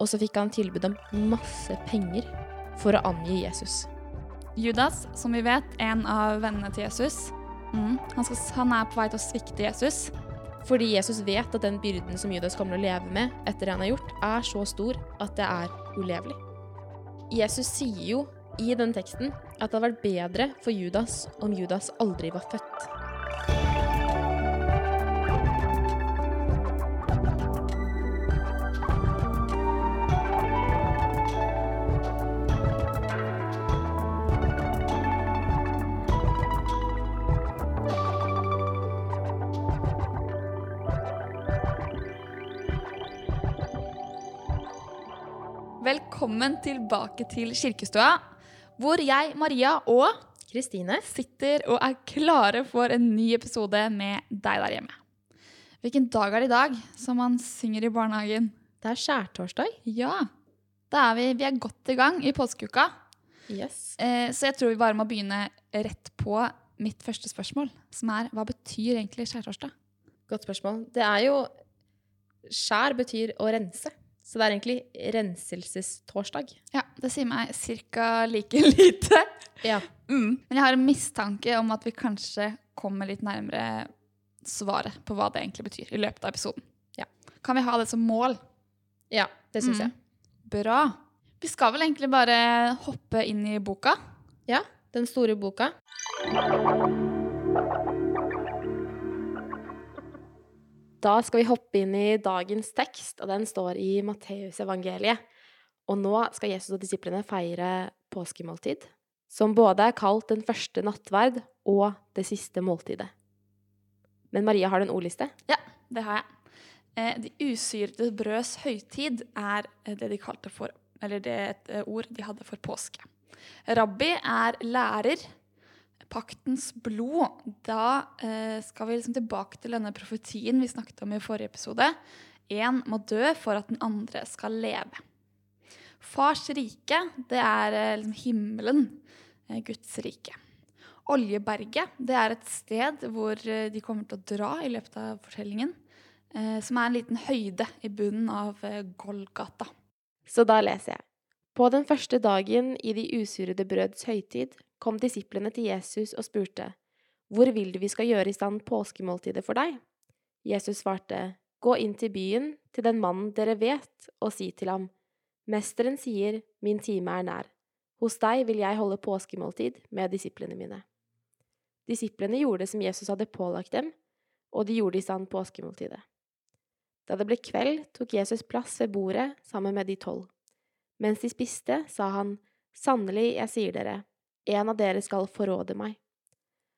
og så fikk han tilbud om masse penger for å angi Jesus. Judas, som vi vet, er en av vennene til Jesus, mm, han, skal, han er på vei til å svikte Jesus. Fordi Jesus vet at den byrden som Judas kommer til å leve med etter det han har gjort, er så stor at det er ulevelig. Jesus sier jo i den teksten at det hadde vært bedre for Judas om Judas aldri var født. Velkommen tilbake til Kirkestua, hvor jeg, Maria og Kristine, sitter og er klare for en ny episode med deg der hjemme. Hvilken dag er det i dag, som man synger i barnehagen? det er skjærtorsdag. Ja, da er vi, vi er godt i gang i påskeuka. Yes. Eh, så jeg tror vi bare må begynne rett på mitt første spørsmål, som er hva betyr egentlig skjærtorsdag? Godt spørsmål. Det er jo Skjær betyr å rense. Så det er egentlig renselsestorsdag. Ja, det sier meg ca. like lite. Ja. Mm. Men jeg har en mistanke om at vi kanskje kommer litt nærmere svaret på hva det egentlig betyr i løpet av episoden. Ja. Kan vi ha det som mål? Ja, det syns Mm. jeg. Bra. Vi skal vel egentlig bare hoppe inn i boka. Ja, den store boka. Da skal vi hoppe inn i dagens tekst, og den står i Matteusevangeliet. Og nå skal Jesus og disiplene feire påskemåltid, som både er kalt den første nattverd og det siste måltidet. Men Maria har du en ordliste? Ja, det har jeg. Eh, de usyrede brøds høytid er eh, det de kalte for Eller det er et eh, ord de hadde for påske. Rabbi er lærer. Paktens blod. Da eh, skal vi liksom tilbake til denne profetien vi snakket om i forrige episode. Én må dø for at den andre skal leve. Fars rike, det er eh, liksom himmelen. Eh, Guds rike. Oljeberget, det er et sted hvor eh, de kommer til å dra i løpet av fortellingen. Som er en liten høyde i bunnen av Golgata. Så da leser jeg. På den første dagen i de usurede brøds høytid kom disiplene til Jesus og spurte, Hvor vil du vi skal gjøre i stand påskemåltidet for deg? Jesus svarte, Gå inn til byen, til den mannen dere vet, og si til ham, Mesteren sier, Min time er nær. Hos deg vil jeg holde påskemåltid med disiplene mine. Disiplene gjorde som Jesus hadde pålagt dem, og de gjorde i stand påskemåltidet. Da det ble kveld, tok Jesus plass ved bordet sammen med de tolv. Mens de spiste, sa han, Sannelig, jeg sier dere, en av dere skal forråde meg.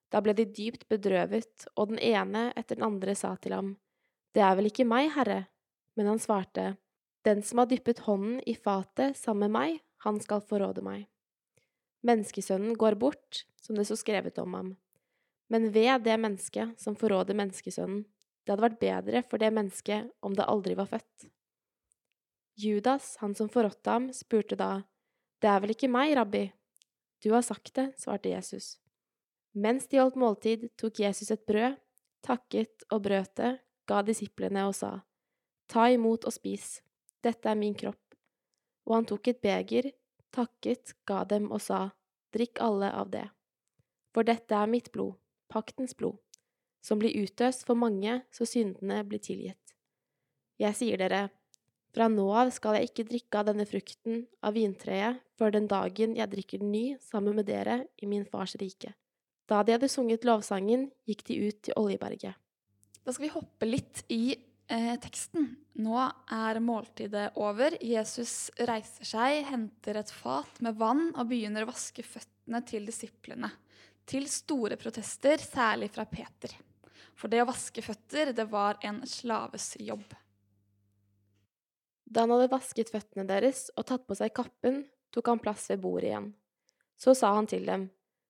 Da ble de dypt bedrøvet, og den ene etter den andre sa til ham, Det er vel ikke meg, Herre? Men han svarte, Den som har dyppet hånden i fatet sammen med meg, han skal forråde meg. Menneskesønnen går bort, som det så skrevet om ham. Men ved det mennesket som forråder menneskesønnen, det hadde vært bedre for det mennesket om det aldri var født. Judas, han som forrådte ham, spurte da, Det er vel ikke meg, rabbi? Du har sagt det, svarte Jesus. Mens de holdt måltid, tok Jesus et brød, takket og brøt det, ga disiplene og sa, Ta imot og spis, dette er min kropp. Og han tok et beger, takket, ga dem og sa, Drikk alle av det. For dette er mitt blod, paktens blod, som blir utøst for mange så syndene blir tilgitt. Jeg sier dere, fra nå av skal jeg ikke drikke av denne frukten av vintreet før den dagen jeg drikker den ny sammen med dere i min fars rike. Da de hadde sunget lovsangen, gikk de ut til Oljeberget. Da skal vi hoppe litt i eh, teksten. Nå er måltidet over. Jesus reiser seg, henter et fat med vann og begynner å vaske føttene til disiplene. Til store protester, særlig fra Peter. For det å vaske føtter, det var en slaves jobb. Da han hadde vasket føttene deres og tatt på seg kappen, tok han plass ved bordet igjen. Så sa han til dem,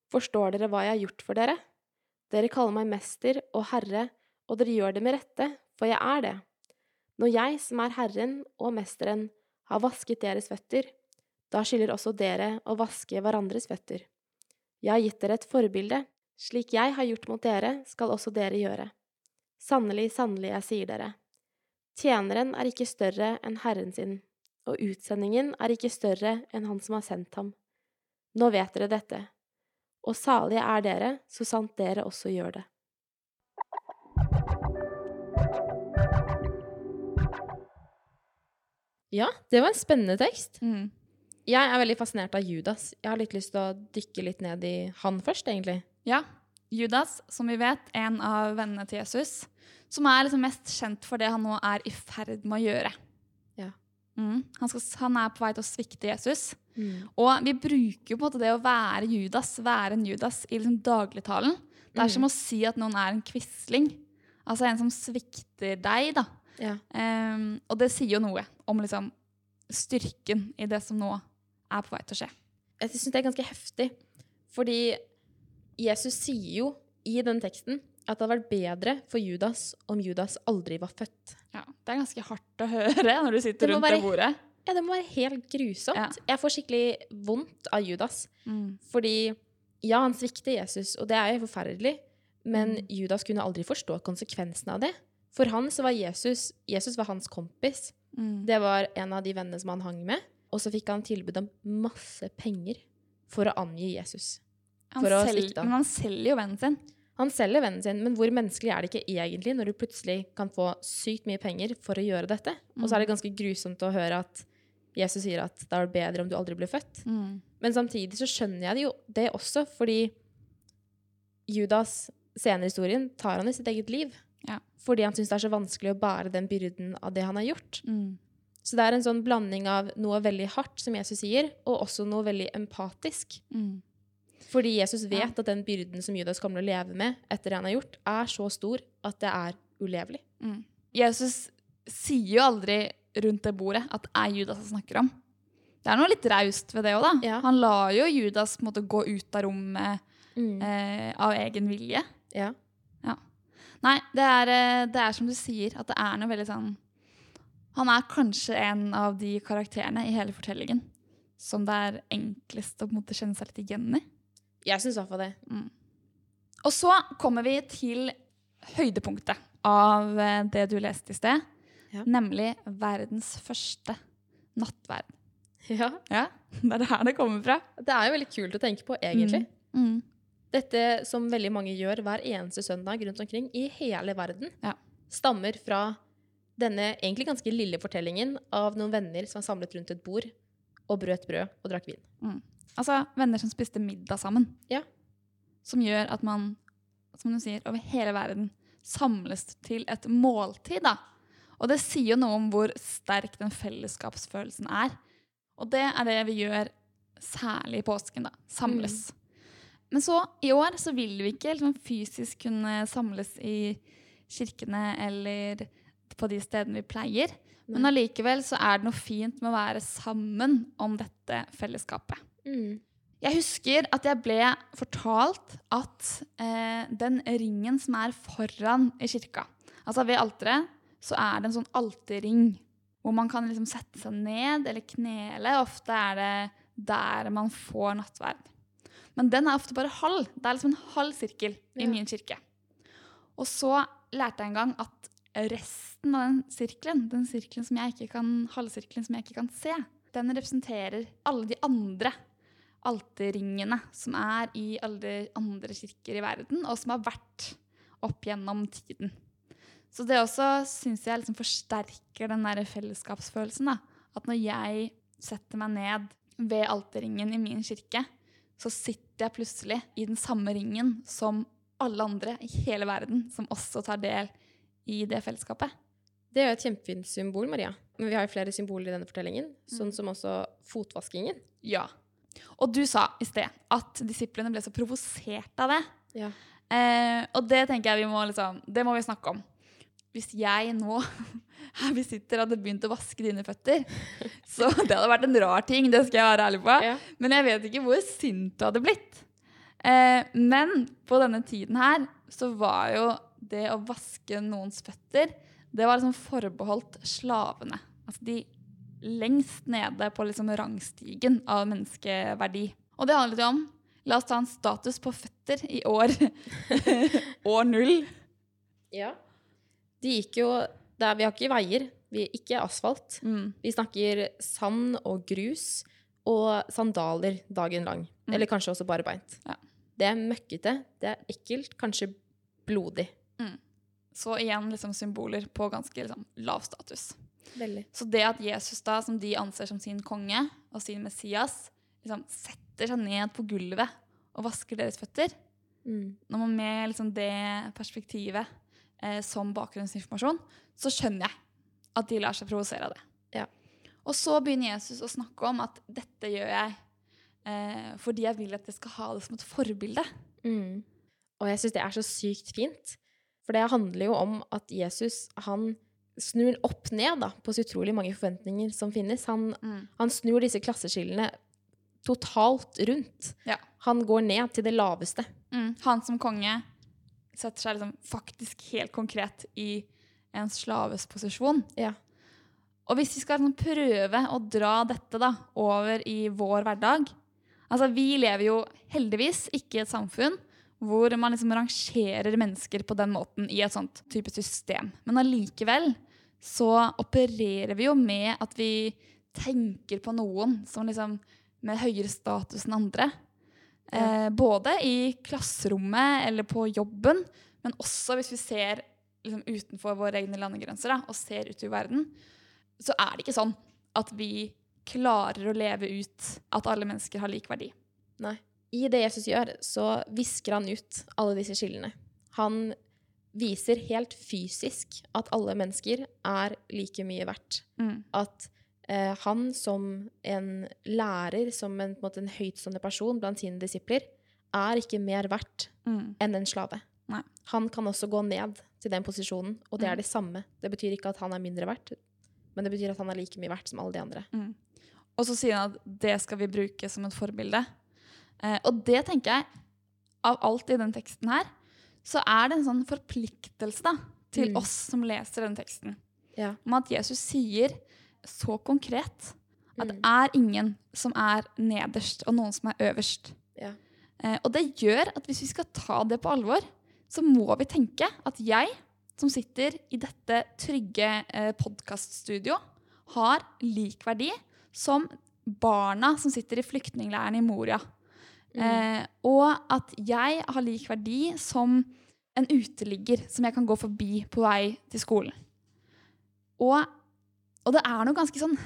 Forstår dere hva jeg har gjort for dere? Dere kaller meg mester og herre, og dere gjør det med rette, for jeg er det. Når jeg, som er Herren og Mesteren, har vasket deres føtter, da skylder også dere å vaske hverandres føtter. Jeg har gitt dere et forbilde, slik jeg har gjort mot dere, skal også dere gjøre. Sannelig, sannelig, jeg sier dere. Tjeneren er ikke større enn herren sin, og utsendingen er ikke større enn han som har sendt ham. Nå vet dere dette, og salige er dere, så sant dere også gjør det. Ja, det var en spennende tekst. Mm. Jeg er veldig fascinert av Judas. Jeg har litt lyst til å dykke litt ned i han først, egentlig. Ja. Judas, som vi vet, en av vennene til Jesus, som er liksom mest kjent for det han nå er i ferd med å gjøre. Ja. Mm. Han, skal, han er på vei til å svikte Jesus. Og vi bruker jo på en måte det å være Judas, være en Judas, i liksom dagligtalen. Det er Mm. som å si at noen er en quisling. Altså en som svikter deg, da. Ja. Um, og det sier jo noe om liksom styrken i det som nå er på vei til å skje. Jeg syns det er ganske heftig, fordi Jesus sier jo i den teksten at det hadde vært bedre for Judas om Judas aldri var født. Ja, det er ganske hardt å høre når du sitter Det rundt rundt det bordet. Ja, det må være helt grusomt. Ja. Jeg får skikkelig vondt av Judas. Fordi ja, han svikter Jesus, og det er jo forferdelig. Men Mm. Judas kunne aldri forstå konsekvensen av det. For han så var Jesus Jesus var hans kompis. Mm. Det var en av de vennene som han hang med. Og så fikk han tilbud om masse penger for å angi Jesus. Han for å selger, svikte. Men han selger jo vennen sin. Han selger vennen sin, men hvor menneskelig er det ikke egentlig når du plutselig kan få sykt mye penger for å gjøre dette? Og så er det ganske grusomt å høre at Jesus sier at det er bedre om du aldri blir født. Men samtidig så skjønner jeg det jo det også, fordi Judas senere i historien tar han i sitt eget liv. Ja. Fordi han syns det er så vanskelig å bære den byrden av det han har gjort. Mm. Så det er en sånn blanding av noe veldig hardt, som Jesus sier, og også noe veldig empatisk. Mm. Fordi Jesus vet Ja. at den byrden som Judas kommer til å leve med etter det han har gjort, er så stor at det er ulevelig. Mm. Jesus sier jo aldri rundt det bordet at det er Judas han snakker om. Det er noe litt raust ved det òg, da. Ja. Han lar jo Judas måte, gå ut av rommet Mm. eh, av egen vilje. Ja. Nei, det er, eh, det er som du sier, at det er noe veldig sånn Han er kanskje en av de karakterene i hele fortellingen som det er enklest å på en måte kjenne seg litt igjen i. Jeg syns i hvert fall det. Og så kommer vi til høydepunktet av eh, det du leste i sted, Ja. nemlig verdens første nattverd. Ja. Ja, det er her det kommer fra. Det er jo veldig kult å tenke på, egentlig. Mm. Dette som veldig mange gjør hver eneste søndag rundt omkring i hele verden, Ja. stammer fra denne egentlig ganske lille fortellingen av noen venner som er samlet rundt et bord og brøt brød og drakk vin. Altså venner som spiste middag sammen. Ja. Som gjør at man, som du sier, over hele verden samles til et måltid. da. Og det sier jo noe om hvor sterk den fellesskapsfølelsen er. Og det er det vi gjør særlig i påsken. da. Samles. Men så, i år, så vil vi ikke liksom, fysisk kunne samles i kirkene eller på de stedene vi pleier. Men allikevel så er det noe fint med å være sammen om dette fellesskapet. Mm. Jeg husker at jeg ble fortalt at eh, den ringen som er foran i kirka Altså ved alteret så er det en sånn alterring hvor man kan liksom sette seg ned eller knele. Ofte er det der man får nattverd. Men den er ofte bare halv. Det er liksom en halv sirkel i Ja. min kirke. Og så lærte jeg en gang at resten av den sirkelen, den sirkelen som jeg ikke kan, halvsirkelen som jeg ikke kan se, den representerer alle de andre alterringene som er i alle andre kirker i verden, og som har vært opp gjennom tiden. Så det også syns jeg liksom forsterker den der fellesskapsfølelsen. da. At når jeg setter meg ned ved alterringen i min kirke, så sitter jeg plutselig i den samme ringen som alle andre i hele verden som også tar del i det fellesskapet. Det er jo et kjempefint symbol, Maria. Men vi har jo flere symboler i denne fortellingen, sånn som også fotvaskingen. Ja. Og du sa i sted at disiplene ble så provosert av det. Ja. Eh, og det tenker jeg vi må liksom, det må vi snakke om. Hvis jeg nå her vi sitter hadde begynt å vaske dine føtter, så det hadde vært en rar ting, det skal jeg være ærlig på. Ja. Men jeg vet ikke hvor sint du hadde blitt. Eh, men på denne tiden her så var jo det å vaske noens føtter, det var liksom forbeholdt slavene. Altså de lengst nede på liksom rangstigen av menneskeverdi. Og det handlet jo om La oss ta en status på føtter i år år null. Ja. De gikk jo der, Vi har ikke veier, Vi, ikke asfalt. Mm. Vi snakker sand og grus og sandaler dagen lang. Mm. Eller kanskje også bare beint. Ja. Det er møkkete, det er ekkelt, kanskje blodig. Så igjen liksom symboler på ganske liksom, lav status. Veldig. Så det at Jesus, da, som de anser som sin konge og sin Messias, liksom setter seg ned på gulvet og vasker deres føtter Mm. Når man med liksom det perspektivet eh, som bakgrunnsinformasjon, så skjønner jeg at de lar seg provosere av det. Ja. Og så begynner Jesus å snakke om at dette gjør jeg eh, fordi jeg vil at jeg skal ha det som et forbilde. Mm. Og jeg syns det er så sykt fint. For det handler jo om at Jesus han snur opp ned da, på så utrolig mange forventninger som finnes. Han, han snur disse klasseskillene totalt rundt. Ja. Han går ned til det laveste. Mm. Han som konge setter seg liksom faktisk helt konkret i en slaves posisjon. Ja. Og hvis vi skal liksom prøve å dra dette da, over i vår hverdag Altså, vi lever jo heldigvis ikke i et samfunn hvor man liksom rangerer mennesker på den måten i et sånt type system. Men allikevel så opererer vi jo med at vi tenker på noen som liksom med høyere status enn andre. Eh, både i klasserommet eller på jobben, men også hvis vi ser liksom, utenfor våre egne landegrenser da, og ser ut i verden, så er det ikke sånn at vi klarer å leve ut at alle mennesker har lik verdi. Nei. I det Jesus gjør, så visker han ut alle disse skillene. Han viser helt fysisk at alle mennesker er like mye verdt. Mm. At eh, han som en lærer, som en, på en, en høytstående person blant sine disipler, er ikke mer verdt Mm. enn en slave. Nei. Han kan også gå ned til den posisjonen, og det Mm. er det samme. Det betyr ikke at han er mindre verdt, men det betyr at han er like mye verdt som alle de andre. Mm. Og så sier han at det skal vi bruke som et forbilde. Eh, og det tenker jeg, av alt i den teksten her, så er det en sånn forpliktelse da, til Mm. oss som leser den teksten. Ja. Om at Jesus sier så konkret at det Mm. er ingen som er nederst, og noen som er øverst. Ja. Eh, og det gjør at hvis vi skal ta det på alvor, så må vi tenke at jeg, som sitter i dette trygge eh, podkaststudioet, har lik verdi som barna som sitter i flyktningleiren i Moria. Eh, og at jeg har lik verdi som en uteligger som jeg kan gå forbi på vei til skolen. Og, og det er noe ganske sånn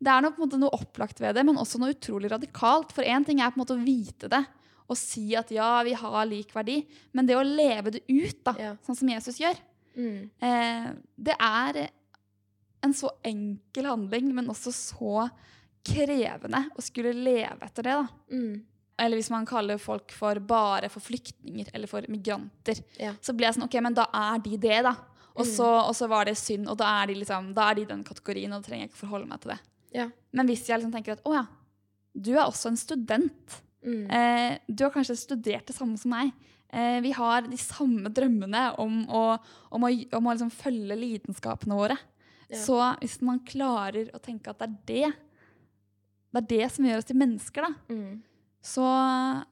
Det er noe, på en noe opplagt ved det, men også noe utrolig radikalt. For én ting er på en måte å vite det og si at ja, vi har lik verdi, men det å leve det ut, da, Ja. sånn som Jesus gjør, Mm. eh, det er en så enkel handling, men også så krevende å skulle leve etter det. da. Mm. Eller hvis man kaller folk for bare for flyktninger eller for migranter. Ja. Så blir jeg sånn, ok, men da er de det, da. Og Mm. så, og så var det synd, og da er de liksom, da er de den kategorien, og da trenger jeg ikke forholde meg til det. Ja. Men hvis jeg liksom tenker at å ja, du er også en student. Mm. Eh, du har kanskje studert det samme som meg. Eh, vi har de samme drømmene om å, om å, om å liksom følge lidenskapene våre. Ja. Så hvis man klarer å tenke at det er det, det er det som gjør oss til mennesker, da, Mm. Så,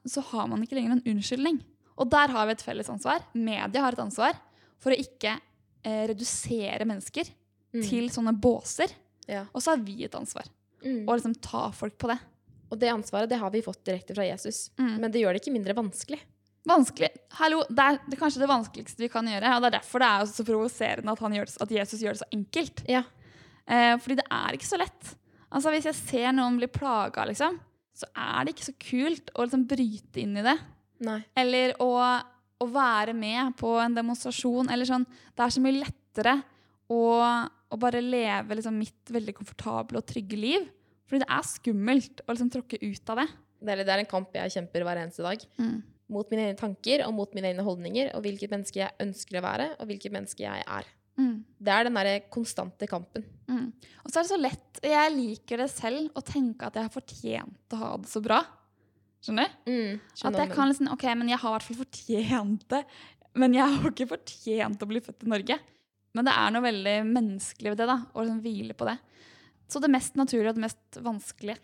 så har man ikke lenger en unnskyldning. Og der har vi et felles ansvar. Media har et ansvar for å ikke eh, redusere mennesker Mm. til sånne båser. Ja. Og så har vi et ansvar. Mm. Å liksom ta folk på det. Og det ansvaret det har vi fått direkte fra Jesus. Mm. Men det gjør det ikke mindre vanskelig. Vanskelig. Hallo, det er, det er kanskje det vanskeligste vi kan gjøre. Og det er derfor det er så provoserende at, gjør det, at Jesus gjør det så enkelt. Ja. Eh, fordi det er ikke så lett. Altså Hvis jeg ser noen bli plaga, liksom, så er det ikke så kult å liksom bryte inn i det. Nei. Eller å, å være med på en demonstrasjon. Eller sånn. Det er så mye lettere å, å bare leve liksom mitt veldig komfortable og trygge liv. Fordi det er skummelt å liksom tråkke ut av det. Det er, det er en kamp jeg kjemper hver eneste dag. Mot mine egne tanker og mot mine egne holdninger, og hvilket menneske jeg ønsker å være, og hvilket menneske jeg er. Mm. Det er den derre konstante kampen. Mm. Og så er det så lett. Jeg liker det selv å tenke at jeg har fortjent å ha det så bra. Skjønner du? skjønner At jeg kan liksom, ok, men jeg har i hvert fall fortjent det. Men jeg har ikke fortjent å bli født i Norge. Men det er noe veldig menneskelig ved det, da, å liksom hvile på det. Så det mest naturlige og det mest vanskelige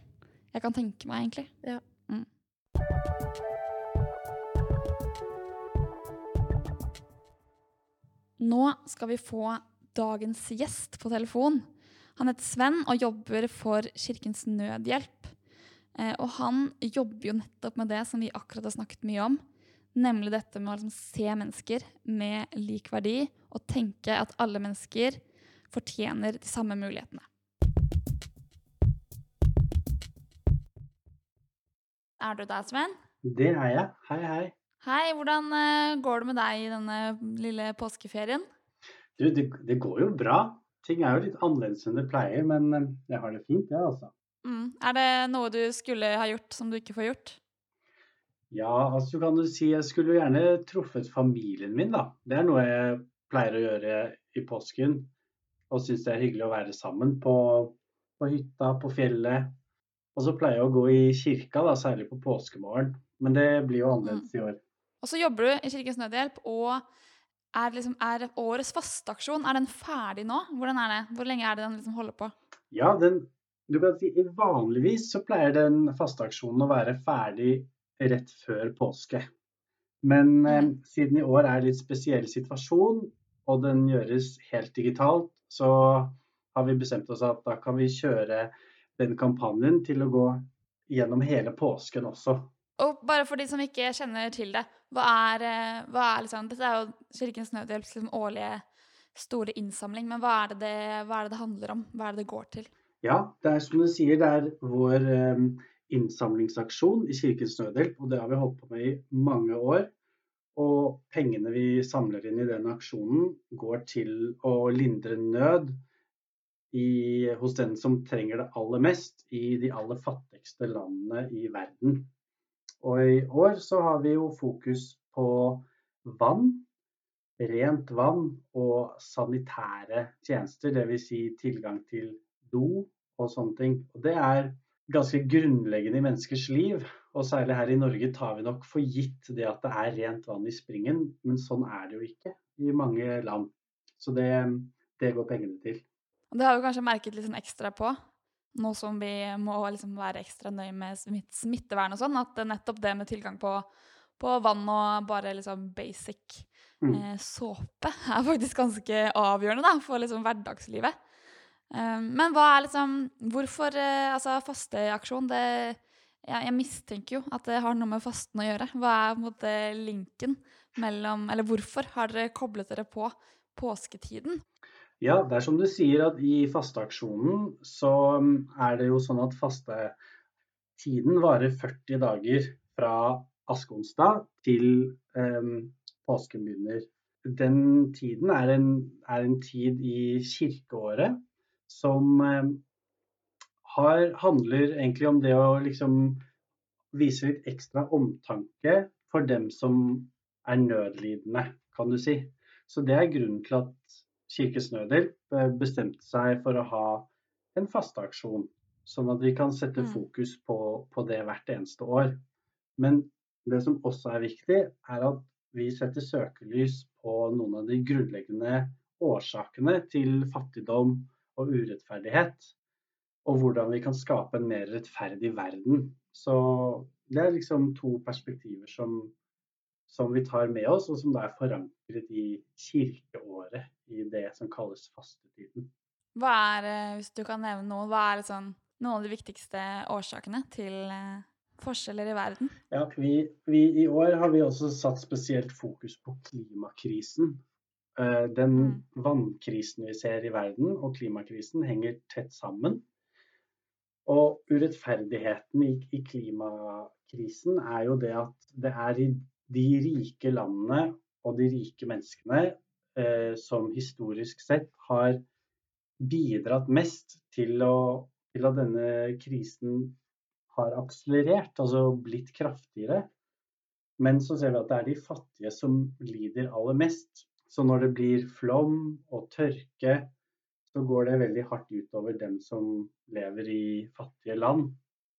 jeg kan tenke meg, egentlig. Ja. Mm. Nå skal vi få dagens gjest på telefon. Han heter Sven og jobber for Kirkens Nødhjelp. Eh, og han jobber jo nettopp med det som vi akkurat har snakket mye om. Nemlig dette med å liksom se mennesker med lik verdi og tenke at alle mennesker fortjener de samme mulighetene. Er du der, Sven? Det er jeg. Hei, hei. Hei, hvordan eh, går det med deg i denne lille påskeferien? Du, det, det går jo bra. Ting er jo litt annerledes enn det pleier, men eh, jeg har det fint, jeg, ja, altså. Mm. Er det noe du skulle ha gjort som du ikke får gjort? Ja, altså kan du si jeg skulle gjerne truffet familien min, da. Det er noe jeg pleier å gjøre i påsken. Og syns det er hyggelig å være sammen på, på hytta, på fjellet. Og så pleier jeg å gå i kirka, da, særlig på påskemorgen. Men det blir jo annerledes mm. i år. Og så jobber du i Kirkens Nødhjelp, og er, liksom, er årets fasteaksjon er den ferdig nå? Hvordan er det? Hvor lenge er det den liksom holder på? Ja, den, du kan si Vanligvis så pleier den fasteaksjonen å være ferdig rett før påske. Men mm. eh, siden i år er det litt spesiell situasjon, og den gjøres helt digitalt, så har vi bestemt oss at da kan vi kjøre den kampanjen til å gå gjennom hele påsken også. Og bare for de som ikke kjenner til det, hva er, eh, hva er liksom Dette er jo Kirkens Nødhjelps liksom årlige store innsamling, men hva er, det, hva er, det det handler om? Hva er det det går til? Ja, det er som du sier, det er vår um, innsamlingsaksjon i Kirkens Nødhjelp, og det har vi holdt på med i mange år. Og pengene vi samler inn i den aksjonen, går til å lindre nød i, hos den som trenger det aller mest i de aller fattigste landene i verden. Og i år så har vi jo fokus på vann, rent vann og sanitære tjenester. Dvs. Si tilgang til do og sånne ting. Og det er ganske grunnleggende i menneskers liv. Og særlig her i Norge tar vi nok for gitt det at det er rent vann i springen, men sånn er det jo ikke i mange land. Så det, det går pengene til. Det har vi kanskje merket litt sånn ekstra på nå som vi må liksom være ekstra nøye med smittevern og sånn, at nettopp det med tilgang på, på vann og bare liksom basic mm. eh, såpe er faktisk ganske avgjørende da, for liksom hverdagslivet. Eh, men hva er liksom Hvorfor eh, altså fasteaksjon? Det, jeg, jeg mistenker jo at det har noe med fasten å gjøre. Hva er på en måte linken mellom Eller hvorfor har dere koblet dere på påsketiden? Ja, det er som du sier at i fasteaksjonen så mm, er det jo sånn at fastetiden varer 40 dager fra askeonsdag til eh, påsken begynner. Den tiden er en, er en, tid i kirkeåret som eh, har, handler egentlig om det å liksom vise litt ekstra omtanke for dem som er nødlidende, kan du si. Så det er grunnen til at Kirkens Nødhjelp eh, bestemte seg for å ha en fasteaksjon, sånn at vi kan sette mm. fokus på, på, det hvert eneste år. Men det som også er viktig, er at vi setter søkelys på noen av de grunnleggende årsakene til fattigdom og urettferdighet. Og hvordan vi kan skape en mer rettferdig verden. Så det er liksom to perspektiver som som vi tar med oss, og som da er forankret i kirkeåret, i det som kalles fastetiden. Hva er, eh, hvis du kan nevne noe, hva er sånn, noen av de viktigste årsakene til eh, forskjeller i verden? Ja, vi, vi, I år har vi også satt spesielt fokus på klimakrisen. Eh, den mm. vannkrisen vi ser i verden og klimakrisen henger tett sammen. Og urettferdigheten i, i klimakrisen er jo det at det er i de rike landene og de rike menneskene eh, som historisk sett har bidratt mest til, å, til, at denne krisen har akselerert, altså blitt kraftigere. Men så ser vi at det er de fattige som lider aller mest. Så når det blir flom og tørke, så går det veldig hardt utover dem som lever i fattige land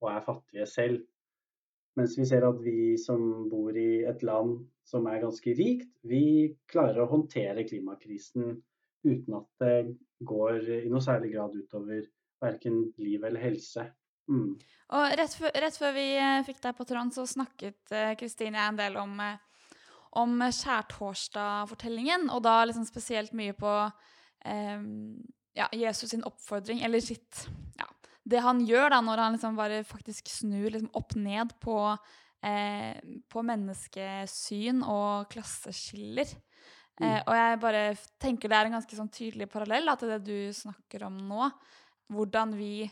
og er fattige selv. Mens vi ser at vi som bor i et land som er ganske rikt, vi klarer å håndtere klimakrisen uten at det går i noe særlig grad utover verken liv eller helse. Mm. Og rett før, rett før, vi eh, fikk deg på tråden, så snakket Kristine uh, en del om, uh, om skjærtorsdag-fortellingen, og da liksom spesielt mye på eh, ja, Jesus sin oppfordring, eller sitt ja, Det han gjør da, når han liksom bare faktisk snur liksom opp ned på, eh, på menneskesyn og klasseskiller. Mm. Eh, og jeg bare tenker det er en ganske sånn tydelig parallell da, til det du snakker om nå. Hvordan vi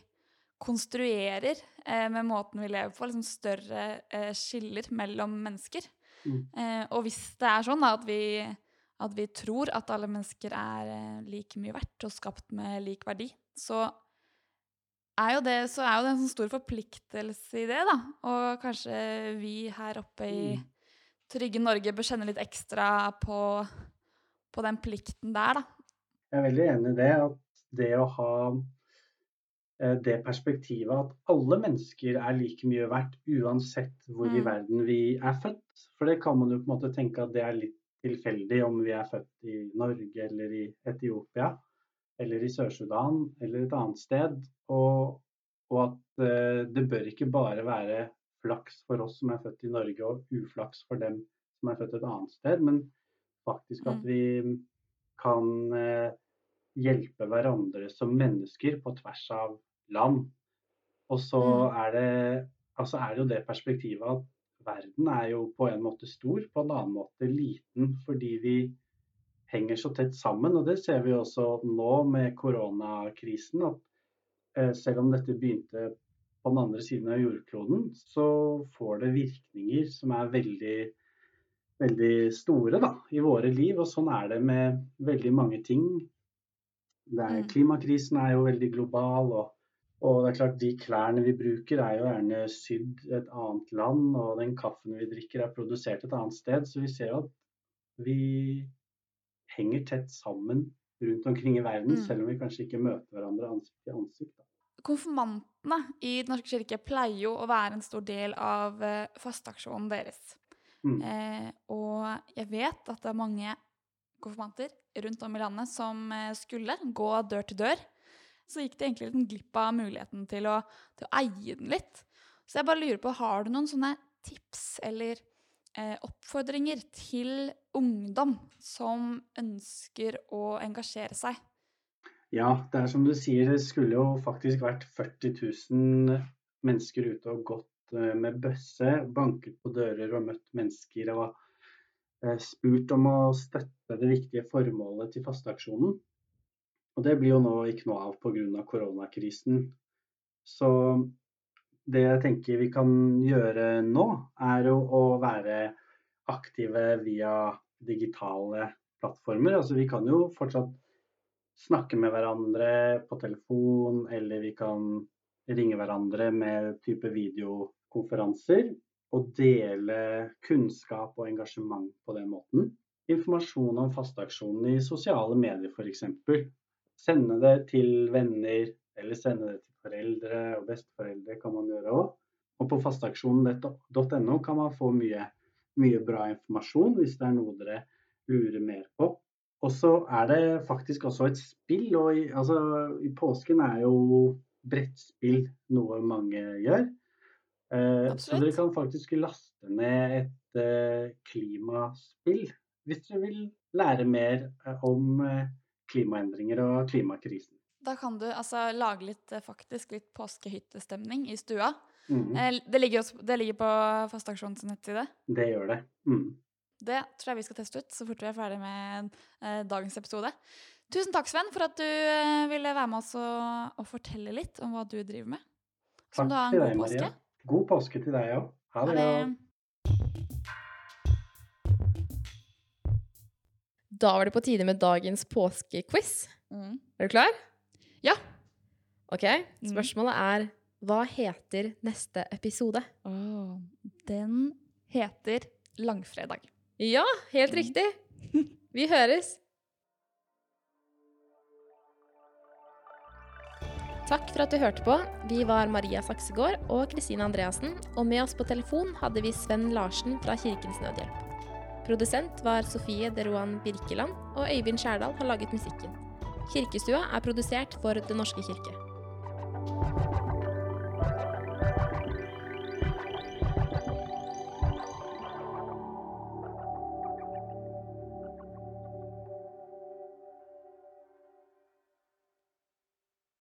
konstruerer eh, med måten vi lever på, liksom større eh, skiller mellom mennesker. Mm. Eh, og hvis det er sånn da, at vi, at vi tror at alle mennesker er eh, like mye verdt og skapt med lik verdi, så er jo det, så er jo det en sånn stor forpliktelse i det, da. Og kanskje vi her oppe i Mm. trygge Norge bør kjenne litt ekstra på, på den plikten der, da. Jeg er veldig enig i det. At det å ha eh, det perspektivet at alle mennesker er like mye verdt uansett hvor i Mm. verden vi er født. For det kan man jo på en måte tenke at det er litt tilfeldig om vi er født i Norge eller i Etiopia eller i Sør-Sudan eller et annet sted. Og, og at eh, det bør ikke bare være flaks for oss som er født i Norge og uflaks for dem som er født et annet sted, men faktisk at Mm. vi kan eh, hjelpe hverandre som mennesker på tvers av land. Og så Mm. er det, altså er det jo det perspektivet at verden er jo på en måte stor, på en annen måte liten, fordi vi henger så tett sammen. Og det ser vi også nå med koronakrisen, at eh, selv om dette begynte på den andre siden av jordkloden, så får det virkninger som er veldig veldig store da, i våre liv. Og sånn er det med veldig mange ting. Er, Mm. Klimakrisen er jo veldig global. Og, og det er klart de klærne vi bruker er jo gjerne sydd et annet land. Og den kaffen vi drikker er produsert et annet sted. Så vi ser at vi henger tett sammen rundt omkring i verden, Mm. selv om vi kanskje ikke møter hverandre ansikt til ansikt. Da. Konfirmantene i Den norske kirke pleier jo å være en stor del av eh, fasteaksjonen deres. Mm. Eh, og jeg vet at det er mange konfirmanter rundt om i landet som eh, skulle gå dør til dør. Så gikk de egentlig litt glipp av muligheten til å, til å eie den litt. Så jeg bare lurer på, har du noen sånne tips eller oppfordringer til ungdom som ønsker å engasjere seg? Ja, det er som du sier, det skulle jo faktisk vært 40 000 mennesker ute og gått eh, med bøsse, banket på dører og møtt mennesker og eh, spurt om å støtte det viktige formålet til fasteaksjonen. Og det blir jo nå ikke noe av pga. koronakrisen. Så det jeg tenker vi kan gjøre nå, er jo å være aktive via digitale plattformer. Altså vi kan jo fortsatt snakke med hverandre på telefon, eller vi kan ringe hverandre med type videokonferanser. Og dele kunnskap og engasjement på den måten. Informasjon om fasteaksjonen i sosiale medier f.eks. Sende det til venner, eller sende det til foreldre og besteforeldre kan man gjøre òg. Og på fasteaksjonen.no kan man få mye, mye bra informasjon hvis det er noe dere lurer mer på. Og så er det faktisk også et spill, og i, altså, i påsken er jo brettspill noe mange gjør. Eh, så dere kan faktisk laste ned et eh, klimaspill hvis dere vil lære mer eh, om eh, klimaendringer og klimakrisen. Da kan du altså lage litt, eh, faktisk litt påskehyttestemning i stua. Mm -hmm. Det ligger, også, det ligger på Fasteaksjonens nettside. Det gjør det. Mm. Det tror jeg vi skal teste ut så fort vi er ferdig med eh, dagens episode. Tusen takk, Sven, for at du eh, ville være med oss og, og fortelle litt om hva du driver med. Så Takk du har en til god deg, påske. Maria. God påske til deg òg. Ha Ha det. det. ja. Da var det på tide med dagens påskequiz. Mm. Er du klar? Ok, spørsmålet er hva heter neste episode? Oh, den heter Langfredag. Ja, helt Mm. riktig. Vi høres. Takk for at du hørte på. Vi var Maria Saksegård og Kristine Andreassen, og med oss på telefon hadde vi Sven Larsen fra Kirkens Nødhjelp. Produsent var Sofie Deroan Birkeland, og Øyvind Skjærdal har laget musikken. Kirkestua er produsert for Den norske kirke.